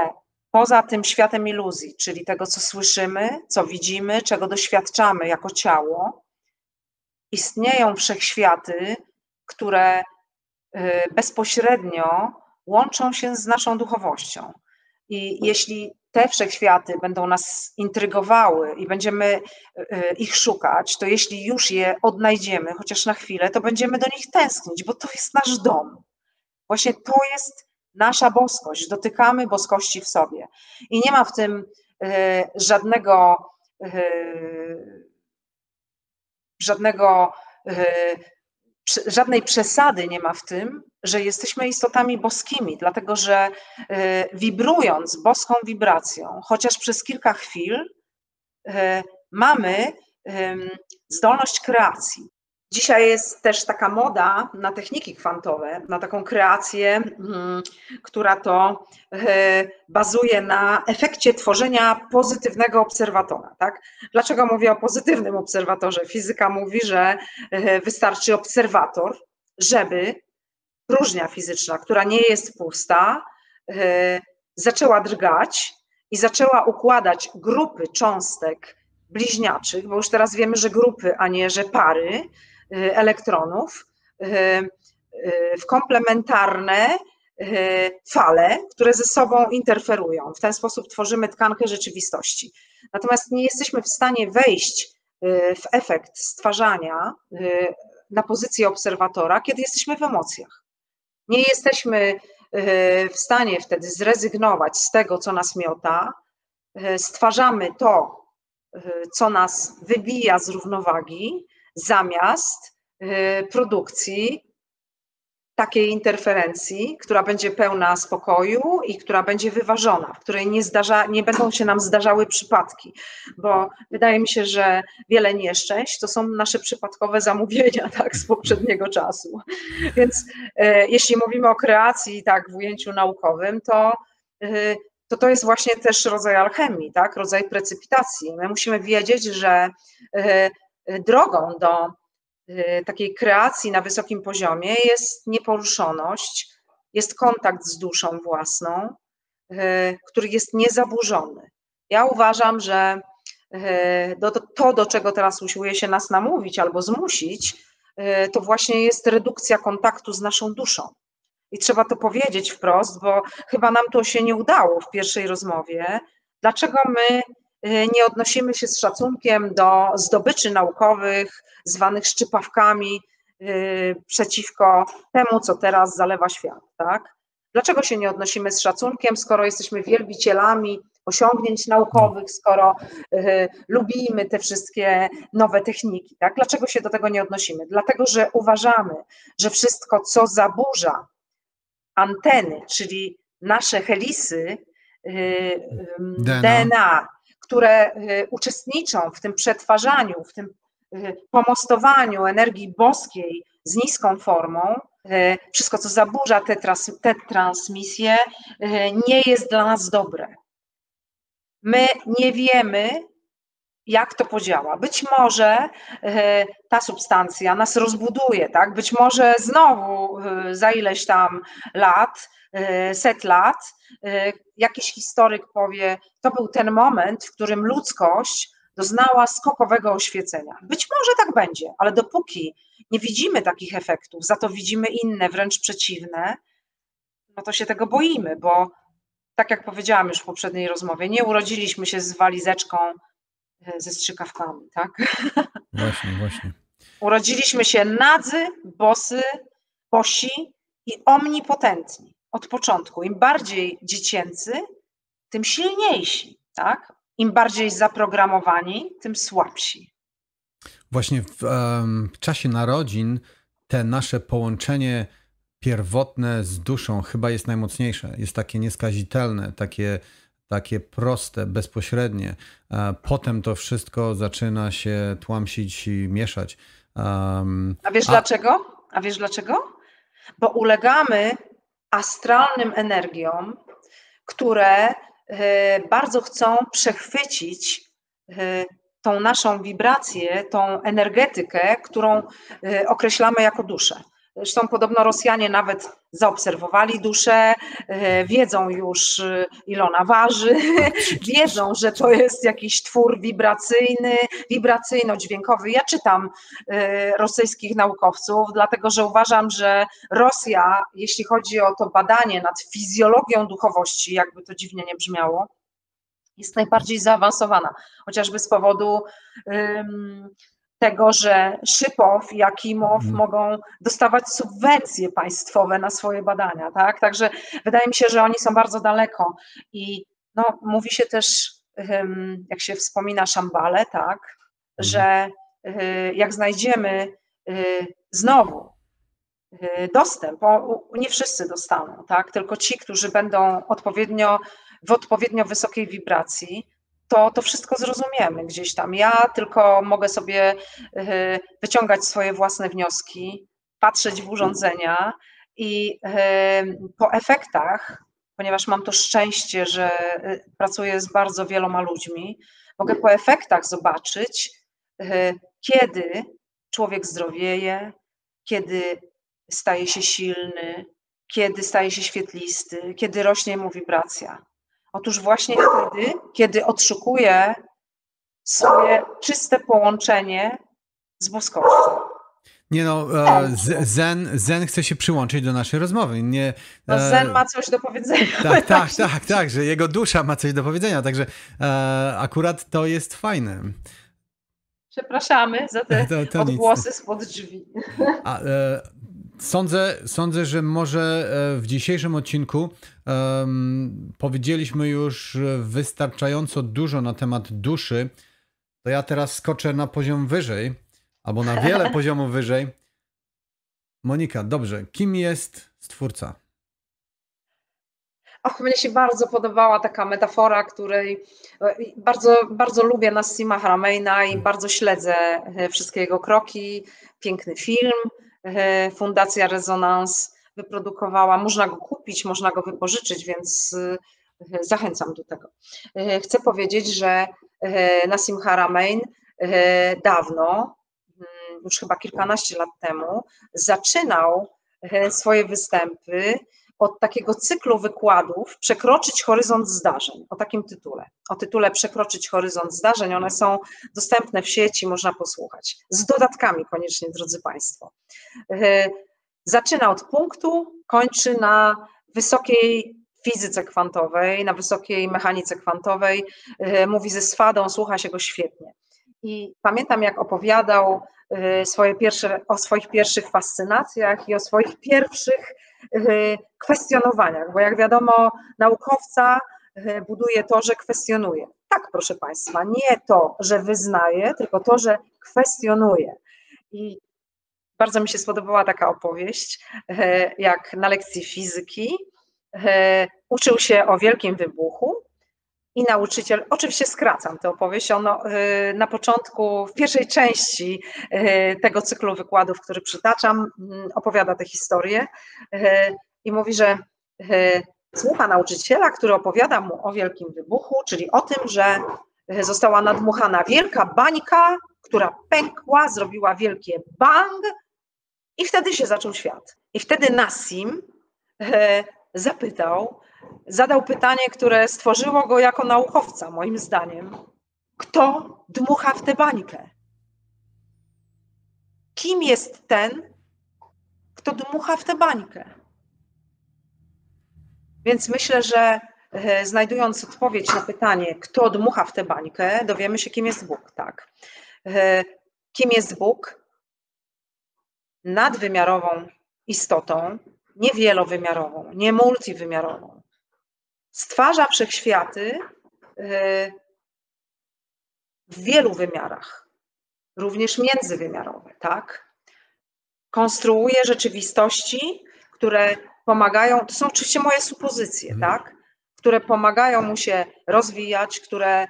poza tym światem iluzji, czyli tego, co słyszymy, co widzimy, czego doświadczamy jako ciało, istnieją wszechświaty, które y, bezpośrednio łączą się z naszą duchowością. I jeśli te wszechświaty będą nas intrygowały i będziemy e, e, ich szukać, to jeśli już je odnajdziemy, chociaż na chwilę, to będziemy do nich tęsknić, bo to jest nasz dom. Właśnie to jest nasza boskość. Dotykamy boskości w sobie. I nie ma w tym e, żadnego, żadnego, żadnej przesady nie ma w tym, że jesteśmy istotami boskimi, dlatego że wibrując boską wibracją, chociaż przez kilka chwil, mamy zdolność kreacji. Dzisiaj jest też taka moda na techniki kwantowe, na taką kreację, mm, która to e, bazuje na efekcie tworzenia pozytywnego obserwatora. Tak? Dlaczego mówię o pozytywnym obserwatorze? Fizyka mówi, że e, wystarczy obserwator, żeby próżnia fizyczna, która nie jest pusta, e, zaczęła drgać i zaczęła układać grupy cząstek bliźniaczych, bo już teraz wiemy, że grupy, a nie że pary elektronów y, y, w komplementarne fale, które ze sobą interferują. W ten sposób tworzymy tkankę rzeczywistości. Natomiast nie jesteśmy w stanie wejść w efekt stwarzania na pozycję obserwatora, kiedy jesteśmy w emocjach. Nie jesteśmy w stanie wtedy zrezygnować z tego, co nas miota, stwarzamy to, co nas wybija z równowagi, zamiast y, produkcji takiej interferencji, która będzie pełna spokoju i która będzie wyważona, w której nie, zdarza, nie będą się nam zdarzały przypadki, bo wydaje mi się, że wiele nieszczęść to są nasze przypadkowe zamówienia tak, z poprzedniego czasu. Więc e, jeśli mówimy o kreacji tak w ujęciu naukowym, to e, to to jest właśnie też rodzaj alchemii, tak? rodzaj precypitacji. My musimy wiedzieć, że drogą do e, takiej kreacji na wysokim poziomie jest nieporuszoność, jest kontakt z duszą własną, który jest niezaburzony. Ja uważam, że to, do czego teraz usiłuje się nas namówić albo zmusić, to właśnie jest redukcja kontaktu z naszą duszą. I trzeba to powiedzieć wprost, bo chyba nam to się nie udało w pierwszej rozmowie. Dlaczego my y, nie odnosimy się z szacunkiem do zdobyczy naukowych, zwanych szczypawkami, y, przeciwko temu, co teraz zalewa świat, tak? Dlaczego się nie odnosimy z szacunkiem, skoro jesteśmy wielbicielami osiągnięć naukowych, skoro y, lubimy te wszystkie nowe techniki, tak? Dlaczego się do tego nie odnosimy? Dlatego, że uważamy, że wszystko, co zaburza anteny, czyli nasze helisy y, DNA, DNA które y, uczestniczą w tym przetwarzaniu, w tym y, pomostowaniu energii boskiej z niską formą, wszystko, co zaburza te, trans, te transmisje, nie jest dla nas dobre. My nie wiemy, jak to podziała. Być może ta substancja nas rozbuduje, tak? Być może znowu za ileś tam lat, set lat, jakiś historyk powie, to był ten moment, w którym ludzkość doznała skokowego oświecenia. Być może tak będzie, ale dopóki nie widzimy takich efektów, za to widzimy inne, wręcz przeciwne, no to się tego boimy, bo tak jak powiedziałam już w poprzedniej rozmowie, nie urodziliśmy się z walizeczką E, ze strzykawkami, tak? Właśnie, właśnie. Urodziliśmy się nadzy, bosy, bosi i omnipotentni od początku. Im bardziej dziecięcy, tym silniejsi, tak? Im bardziej zaprogramowani, tym słabsi. Właśnie w um, czasie narodzin te nasze połączenie pierwotne z duszą chyba jest najmocniejsze, jest takie nieskazitelne, takie takie proste, bezpośrednie. Potem to wszystko zaczyna się tłamsić i mieszać. Um, a wiesz a... dlaczego? A wiesz dlaczego? Bo ulegamy astralnym energiom, które e, bardzo chcą przechwycić e, tą naszą wibrację, tą energetykę, którą e, określamy jako duszę. Zresztą podobno Rosjanie nawet zaobserwowali duszę, e, wiedzą już, e, ile ona waży, wiedzą, że to jest jakiś twór wibracyjny, wibracyjno-dźwiękowy. Ja czytam e, rosyjskich naukowców, dlatego że uważam, że Rosja, jeśli chodzi o to badanie nad fizjologią duchowości, jakby to dziwnie nie brzmiało, jest najbardziej zaawansowana, chociażby z powodu um, tego, że Szypow i Akimow hmm. mogą dostawać subwencje państwowe na swoje badania, tak? Także wydaje mi się, że oni są bardzo daleko i no, mówi się też, jak się wspomina Szambale, tak, hmm. że y, jak znajdziemy y, znowu y, dostęp, nie wszyscy dostaną, tak, tylko ci, którzy będą odpowiednio, w odpowiednio wysokiej wibracji, to, to wszystko zrozumiemy gdzieś tam. Ja tylko mogę sobie y, wyciągać swoje własne wnioski, patrzeć w urządzenia i y, po efektach, ponieważ mam to szczęście, że y, pracuję z bardzo wieloma ludźmi, mogę po efektach zobaczyć, kiedy człowiek zdrowieje, kiedy staje się silny, kiedy staje się świetlisty, kiedy rośnie mu wibracja. Otóż właśnie wtedy, kiedy odszukuje swoje czyste połączenie z boskością. Nie no, e, Zen, Zen chce się przyłączyć do naszej rozmowy. Nie, no Zen ma coś do powiedzenia. Tak, tak, tak, tak, że jego dusza ma coś do powiedzenia, także e, akurat to jest fajne. Przepraszamy za te to, to odgłosy nic. spod drzwi. A, e, Sądzę, sądzę, że może e, w dzisiejszym odcinku um, powiedzieliśmy już wystarczająco dużo na temat duszy. To ja teraz skoczę na poziom wyżej, albo na wiele poziomów wyżej. Monika, dobrze, kim jest stwórca? Och, mnie się bardzo podobała taka metafora, której e, bardzo, bardzo lubię Nassima Harameina i hmm. bardzo śledzę e, wszystkie jego kroki. Piękny film Fundacja Rezonans wyprodukowała. Można go kupić, można go wypożyczyć, więc e, zachęcam do tego. E, chcę powiedzieć, że Nassim Haramein dawno, mm, już chyba kilkanaście lat temu, zaczynał swoje występy od takiego cyklu wykładów Przekroczyć horyzont zdarzeń, o takim tytule. O tytule Przekroczyć horyzont zdarzeń. One są dostępne w sieci, można posłuchać. Z dodatkami koniecznie, drodzy Państwo. E, zaczyna od punktu, kończy na wysokiej fizyce kwantowej, na wysokiej mechanice kwantowej. E, mówi ze swadą, słucha się go świetnie. I pamiętam, jak opowiadał e, swoje pierwsze, o swoich pierwszych fascynacjach i o swoich pierwszych kwestionowaniach, bo jak wiadomo, naukowca y, buduje to, że kwestionuje. Tak, proszę Państwa, nie to, że wyznaje, tylko to, że kwestionuje. I bardzo mi się spodobała taka opowieść, y, jak na lekcji fizyki uczył się o wielkim wybuchu i nauczyciel, oczywiście skracam tę opowieść, ono na początku, w pierwszej części tego cyklu wykładów, który przytaczam, mm, opowiada tę historię i mówi, że słucha nauczyciela, który opowiada mu o wielkim wybuchu, czyli o tym, że została nadmuchana wielka bańka, która pękła, zrobiła wielkie bang i wtedy się zaczął świat. I wtedy Nassim zapytał, zadał pytanie, które stworzyło go jako naukowca, moim zdaniem. Kto dmucha w tę bańkę? Kim jest ten, kto dmucha w tę bańkę? Więc myślę, że e, znajdując odpowiedź na pytanie, kto dmucha w tę bańkę, dowiemy się, kim jest Bóg. Tak. E, kim jest Bóg? Nadwymiarową istotą, nie wielowymiarową, nie multiwymiarową stwarza wszechświaty y, w wielu wymiarach, również międzywymiarowe, tak? Konstruuje rzeczywistości, które pomagają, to są oczywiście moje supozycje, mhm. tak? Które pomagają mu się rozwijać, które y,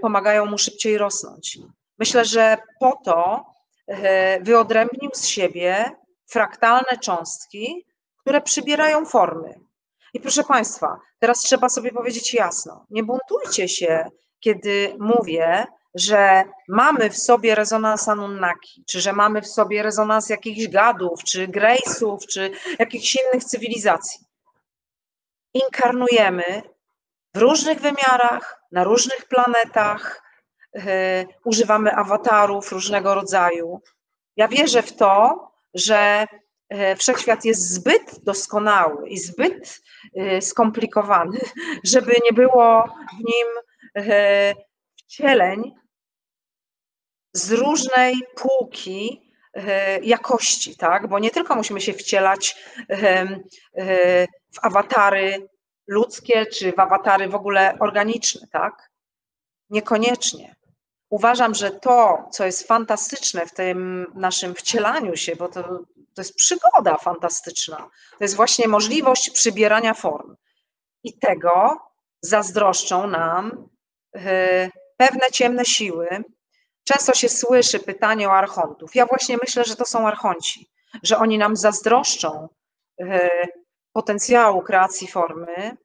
pomagają mu szybciej rosnąć. Myślę, że po to y, wyodrębnił z siebie fraktalne cząstki, które przybierają formy. I proszę Państwa, teraz trzeba sobie powiedzieć jasno, nie buntujcie się, kiedy mówię, że mamy w sobie rezonans Anunnaki, czy że mamy w sobie rezonans jakichś gadów, czy Grace'ów, czy jakichś innych cywilizacji. Inkarnujemy w różnych wymiarach, na różnych planetach, yy, używamy awatarów różnego rodzaju. Ja wierzę w to, że wszechświat jest zbyt doskonały i zbyt e, skomplikowany, żeby nie było w nim e, wcieleń z różnej półki e, jakości, tak? Bo nie tylko musimy się wcielać w awatary ludzkie, czy w awatary w ogóle organiczne, tak? Niekoniecznie. Uważam, że to, co jest fantastyczne w tym naszym wcielaniu się, bo to, to jest przygoda fantastyczna, to jest właśnie możliwość przybierania form. I tego zazdroszczą nam e, pewne ciemne siły. Często się słyszy pytanie o archontów. Ja właśnie myślę, że to są archonci, że oni nam zazdroszczą e, potencjału kreacji formy,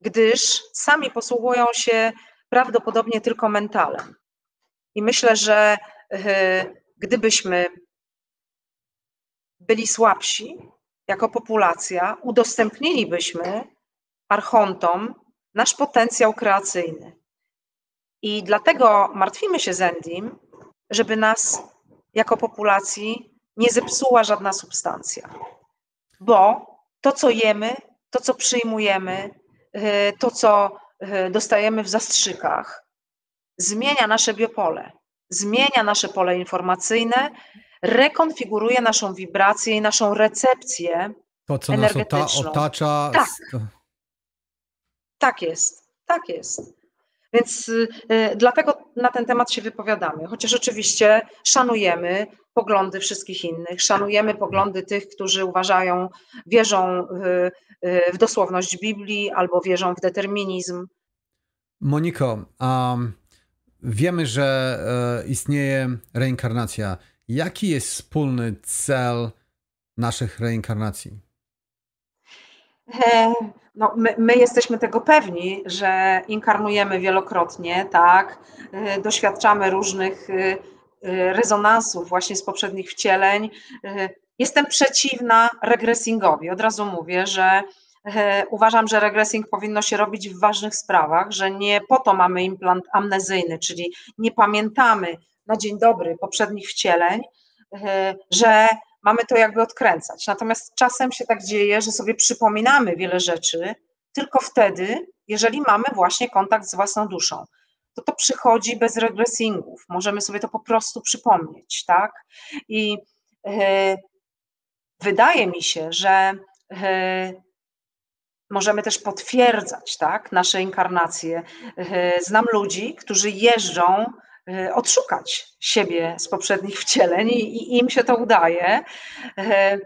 gdyż sami posługują się prawdopodobnie tylko mentalem. I myślę, że e, gdybyśmy byli słabsi jako populacja, udostępnilibyśmy archontom nasz potencjał kreacyjny. I dlatego martwimy się z Endim, żeby nas jako populacji nie zepsuła żadna substancja. Bo to, co jemy, to, co przyjmujemy, y, to, co y, dostajemy w zastrzykach, zmienia nasze biopole, zmienia nasze pole informacyjne, rekonfiguruje naszą wibrację i naszą recepcję to, co nas otacza. Tak. tak jest, tak jest. Więc y, dlatego na ten temat się wypowiadamy, chociaż oczywiście szanujemy poglądy wszystkich innych, szanujemy poglądy tych, którzy uważają, wierzą y, y, w dosłowność Biblii albo wierzą w determinizm. Moniko, um, wiemy, że e, istnieje reinkarnacja. Jaki jest wspólny cel naszych reinkarnacji? E, no, my, my, jesteśmy tego pewni, że inkarnujemy wielokrotnie, tak, e, doświadczamy różnych rezonansów właśnie z poprzednich wcieleń. Jestem przeciwna regresingowi. Od razu mówię, że uważam, że regressing powinno się robić w ważnych sprawach, że nie po to mamy implant amnezyjny, czyli nie pamiętamy na dzień dobry poprzednich wcieleń, że mamy to jakby odkręcać. Natomiast czasem się tak dzieje, że sobie przypominamy wiele rzeczy tylko wtedy, jeżeli mamy właśnie kontakt z własną duszą. To to przychodzi bez regresingów. Możemy sobie to po prostu przypomnieć, tak? I e, wydaje mi się, że e, możemy też potwierdzać, tak, nasze inkarnacje. E, znam ludzi, którzy jeżdżą E, odszukać siebie z poprzednich wcieleń i, im się to udaje. E,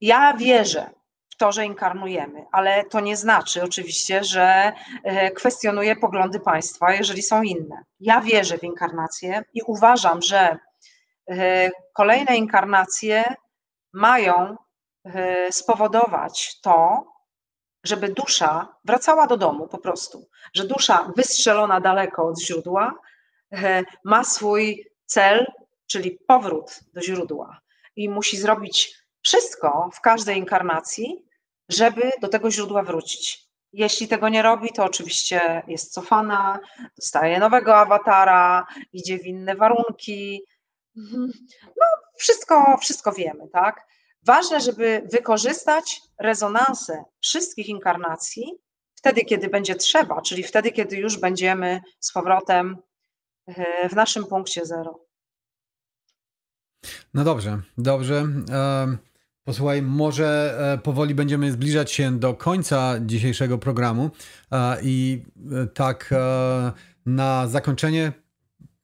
ja wierzę w to, że inkarnujemy, ale to nie znaczy oczywiście, że kwestionuję poglądy państwa, jeżeli są inne. Ja wierzę w inkarnację i uważam, że kolejne inkarnacje mają spowodować to, żeby dusza wracała do domu po prostu, że dusza wystrzelona daleko od źródła E, ma swój cel, czyli powrót do źródła i musi zrobić wszystko w każdej inkarnacji, żeby do tego źródła wrócić. Jeśli tego nie robi, to oczywiście jest cofana, dostaje nowego awatara, idzie w inne warunki. No, wszystko, wszystko wiemy, tak? Ważne, żeby wykorzystać rezonansę wszystkich inkarnacji wtedy, kiedy będzie trzeba, czyli wtedy, kiedy już będziemy z powrotem E, w naszym punkcie zero. No dobrze, dobrze. Posłuchaj, może e, powoli będziemy zbliżać się do końca dzisiejszego programu i e, tak na zakończenie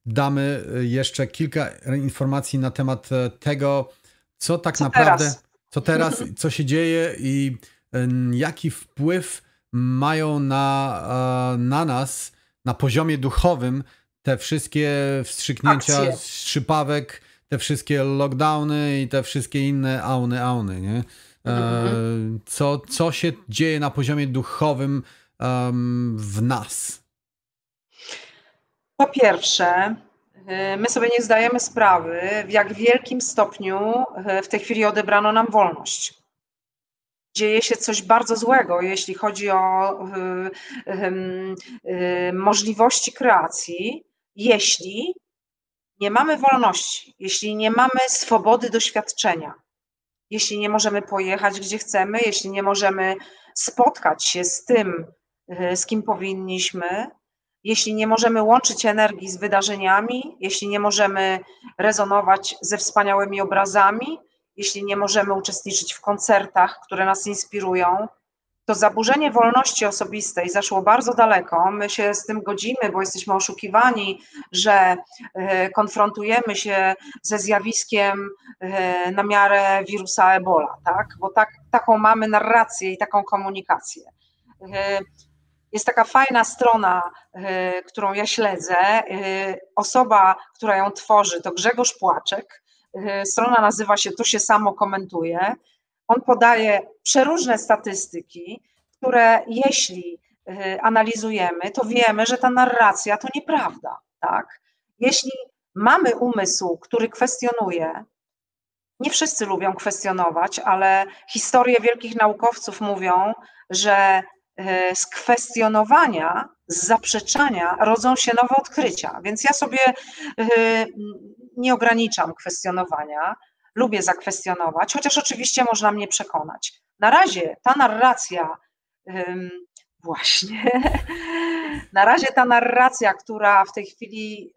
damy jeszcze kilka informacji na temat tego, co tak co naprawdę, teraz? co teraz, co się dzieje i jaki wpływ mają na, na nas na poziomie duchowym te wszystkie wstrzyknięcia Akcje. szypawek, te wszystkie lockdowny i te wszystkie inne auny, auny, nie? E, mhm. Co, co się dzieje na poziomie duchowym um, w nas? Po pierwsze, my sobie nie zdajemy sprawy, w jak wielkim stopniu y, w tej chwili odebrano nam wolność. Dzieje się coś bardzo złego, jeśli chodzi o y, możliwości kreacji, jeśli nie mamy wolności, jeśli nie mamy swobody doświadczenia, jeśli nie możemy pojechać gdzie chcemy, jeśli nie możemy spotkać się z tym, e, z kim powinniśmy, jeśli nie możemy łączyć energii z wydarzeniami, jeśli nie możemy rezonować ze wspaniałymi obrazami, jeśli nie możemy uczestniczyć w koncertach, które nas inspirują, to zaburzenie wolności osobistej zaszło bardzo daleko. My się z tym godzimy, bo jesteśmy oszukiwani, że e, konfrontujemy się ze zjawiskiem e, na miarę wirusa Ebola, tak? Bo tak, taką mamy narrację i taką komunikację. E, jest taka fajna strona, którą ja śledzę. Osoba, która ją tworzy, to Grzegorz Płaczek. Strona nazywa się To się samo komentuje. On podaje przeróżne statystyki, które jeśli analizujemy, to wiemy, że ta narracja to nieprawda. Tak? Jeśli mamy umysł, który kwestionuje, nie wszyscy lubią kwestionować, ale historie wielkich naukowców mówią, że y, z kwestionowania, z zaprzeczania rodzą się nowe odkrycia. Więc ja sobie y, nie ograniczam kwestionowania, lubię zakwestionować, chociaż oczywiście można mnie przekonać. Na razie ta narracja, właśnie, na razie ta narracja, która w tej chwili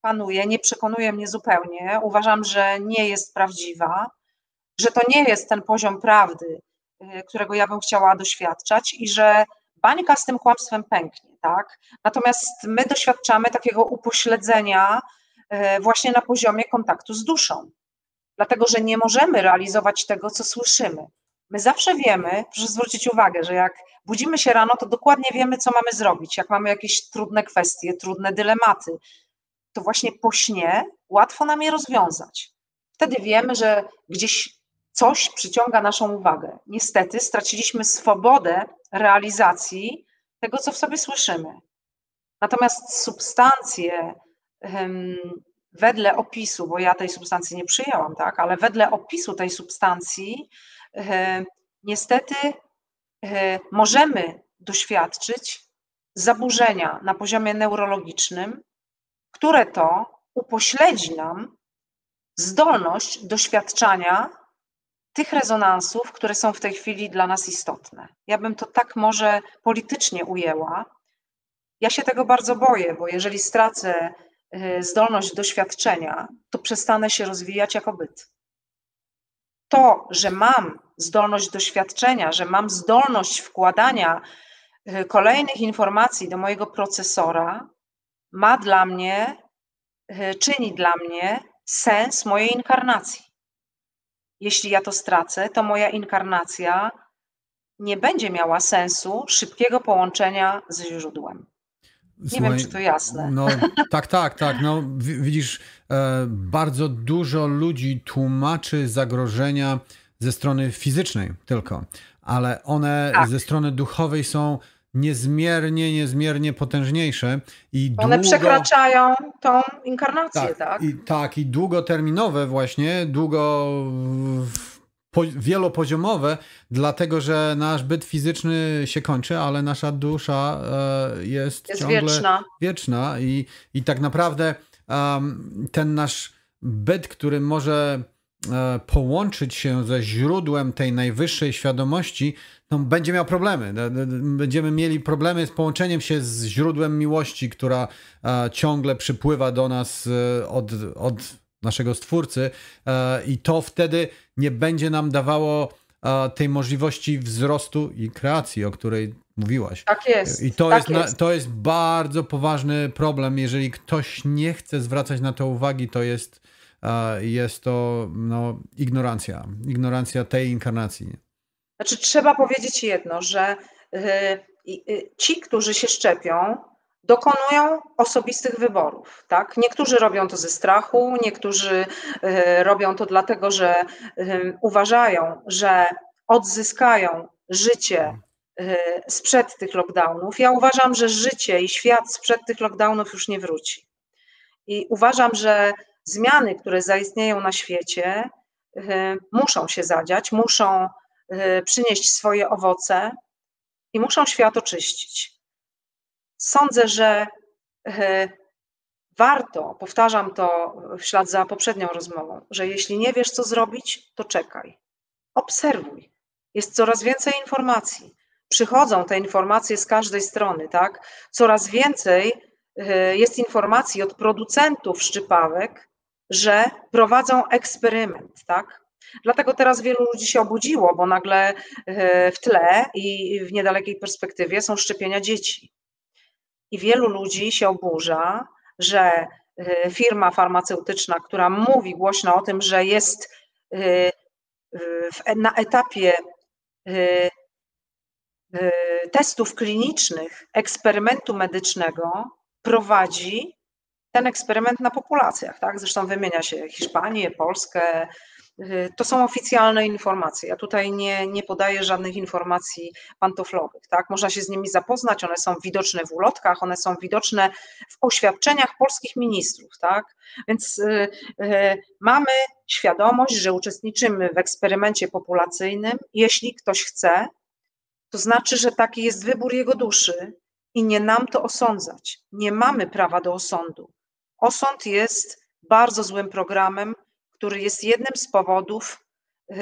panuje, nie przekonuje mnie zupełnie. Uważam, że nie jest prawdziwa, że to nie jest ten poziom prawdy, którego ja bym chciała doświadczać i że bańka z tym kłamstwem pęknie, tak? Natomiast my doświadczamy takiego upośledzenia y, właśnie na poziomie kontaktu z duszą dlatego że nie możemy realizować tego, co słyszymy. My zawsze wiemy, proszę zwrócić uwagę, że jak budzimy się rano, to dokładnie wiemy, co mamy zrobić. Jak mamy jakieś trudne kwestie, trudne dylematy, to właśnie po śnie łatwo nam je rozwiązać. Wtedy wiemy, że gdzieś coś przyciąga naszą uwagę. Niestety straciliśmy swobodę realizacji tego, co w sobie słyszymy. Natomiast substancje, wedle opisu, bo ja tej substancji nie przyjęłam, tak, ale wedle opisu tej substancji e, niestety e, możemy doświadczyć zaburzenia na poziomie neurologicznym, które to upośledzi nam zdolność doświadczania tych rezonansów, które są w tej chwili dla nas istotne. Ja bym to tak może politycznie ujęła. Ja się tego bardzo boję, bo jeżeli stracę Y, zdolność doświadczenia, to przestanę się rozwijać jako byt. To, że mam zdolność doświadczenia, że mam zdolność wkładania y, kolejnych informacji do mojego procesora, ma dla mnie, y, czyni dla mnie sens mojej inkarnacji. Jeśli ja to stracę, to moja inkarnacja nie będzie miała sensu szybkiego połączenia ze źródłem. Nie wiem, czy to jasne. No, tak, tak, tak. No, widzisz, e, bardzo dużo ludzi tłumaczy zagrożenia ze strony fizycznej tylko, ale one tak. ze strony duchowej są niezmiernie, niezmiernie potężniejsze i One długo... przekraczają tą inkarnację, tak? Tak i, tak, i długoterminowe właśnie, długo wielopoziomowe, dlatego że nasz byt fizyczny się kończy, ale nasza dusza e, jest, jest ciągle wieczna, wieczna i, i tak naprawdę um, ten nasz byt, który może e, połączyć się ze źródłem tej najwyższej świadomości, no, będzie miał problemy. Będziemy mieli problemy z połączeniem się z źródłem miłości, która e, ciągle przypływa do nas od, od naszego stwórcy e, i to wtedy nie będzie nam dawało e, tej możliwości wzrostu i kreacji, o której mówiłaś. Tak jest. I to, tak jest, jest. to jest bardzo poważny problem. Jeżeli ktoś nie chce zwracać na to uwagi, to jest, e, jest to no, ignorancja. Ignorancja tej inkarnacji. Znaczy, trzeba powiedzieć jedno, że ci, którzy się szczepią, dokonują osobistych wyborów. Tak? Niektórzy robią to ze strachu, niektórzy e, robią to dlatego, że uważają, że odzyskają życie sprzed tych lockdownów. Ja uważam, że życie i świat sprzed tych lockdownów już nie wróci. I uważam, że zmiany, które zaistnieją na świecie, muszą się zadziać, muszą przynieść swoje owoce i muszą świat oczyścić. Sądzę, że e, warto, powtarzam to w ślad za poprzednią rozmową, że jeśli nie wiesz, co zrobić, to czekaj. Obserwuj. Jest coraz więcej informacji. przychodzą te informacje z każdej strony, tak? Coraz więcej e, jest informacji od producentów szczypawek, że prowadzą eksperyment, tak? Dlatego teraz wielu ludzi się obudziło, bo nagle e, w tle i w niedalekiej perspektywie są szczepienia dzieci. I wielu ludzi się oburza, że e, firma farmaceutyczna, która mówi głośno o tym, że jest na etapie testów klinicznych, eksperymentu medycznego, prowadzi ten eksperyment na populacjach. Tak? Zresztą wymienia się Hiszpanię, Polskę. To są oficjalne informacje. Ja tutaj nie, nie podaję żadnych informacji pantoflowych. Tak? Można się z nimi zapoznać, one są widoczne w ulotkach, one są widoczne w oświadczeniach polskich ministrów. Tak? Więc y, y, mamy świadomość, że uczestniczymy w eksperymencie populacyjnym. Jeśli ktoś chce, to znaczy, że taki jest wybór jego duszy i nie nam to osądzać. Nie mamy prawa do osądu. Osąd jest bardzo złym programem, który jest jednym z powodów y,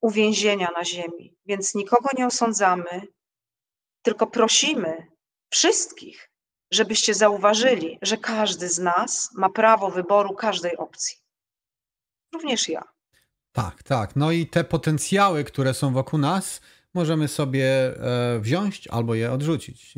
uwięzienia na ziemi. Więc nikogo nie osądzamy, tylko prosimy wszystkich, żebyście zauważyli, że każdy z nas ma prawo wyboru każdej opcji. Również ja. Tak, tak. No i te potencjały, które są wokół nas, możemy sobie e, wziąć albo je odrzucić.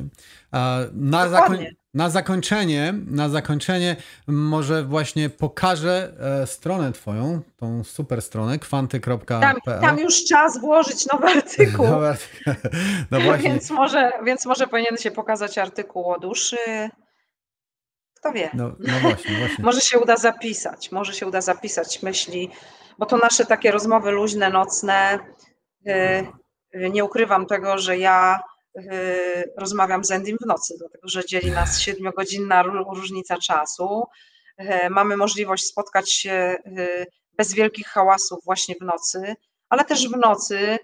Na, zakoń, na, zakończenie, na zakończenie może właśnie pokażę e, stronę twoją, tą super stronę, kwanty.pl. Tam, tam już czas włożyć nowy artykuł. no właśnie. więc, może, więc może powinien się pokazać artykuł o duszy. Kto wie. No, no właśnie, właśnie. może się uda zapisać, może się uda zapisać myśli, bo to nasze takie rozmowy luźne, nocne, y, nie ukrywam tego, że ja y, rozmawiam z Endym w nocy, dlatego że dzieli nas siedmiogodzinna różnica czasu. Y, mamy możliwość spotkać się y, bez wielkich hałasów właśnie w nocy, ale też w nocy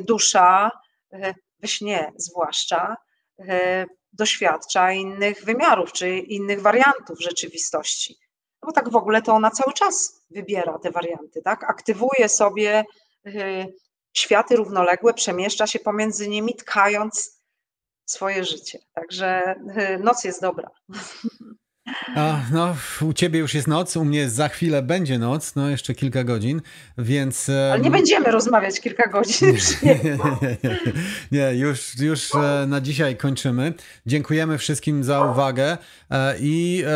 dusza, we śnie zwłaszcza, doświadcza innych wymiarów czy innych wariantów rzeczywistości. No bo tak w ogóle to ona cały czas wybiera te warianty, tak? Aktywuje sobie światy równoległe, przemieszcza się pomiędzy nimi, tkając swoje życie. Także y, noc jest dobra. A, no, u ciebie już jest noc, u mnie za chwilę będzie noc, no jeszcze kilka godzin, więc... Ale nie będziemy rozmawiać kilka godzin. Nie, nie, nie, nie, już, już e, na dzisiaj kończymy. Dziękujemy wszystkim za uwagę e, i e,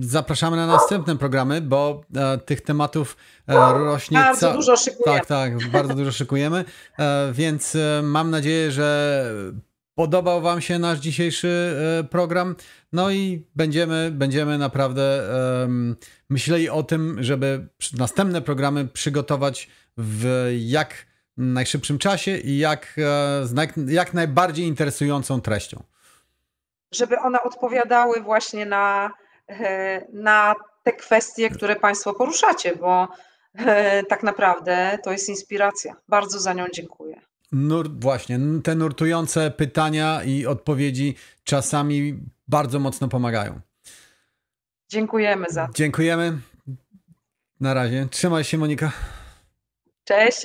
zapraszamy na następne programy, bo tych tematów rośnie... Bardzo dużo szykujemy. Tak, tak, bardzo dużo szykujemy, więc mam nadzieję, że podobał Wam się nasz dzisiejszy program. No i będziemy, będziemy naprawdę um, myśleli o tym, żeby następne programy przygotować w jak najszybszym czasie i jak, e, jak, najbardziej interesującą treścią. Żeby one odpowiadały właśnie na, e, na te kwestie, które Państwo poruszacie, bo e, tak naprawdę to jest inspiracja. Bardzo za nią dziękuję. Nur, właśnie, te nurtujące pytania i odpowiedzi czasami bardzo mocno pomagają. Dziękujemy za to. Dziękujemy. Na razie. Trzymaj się, Monika. Cześć.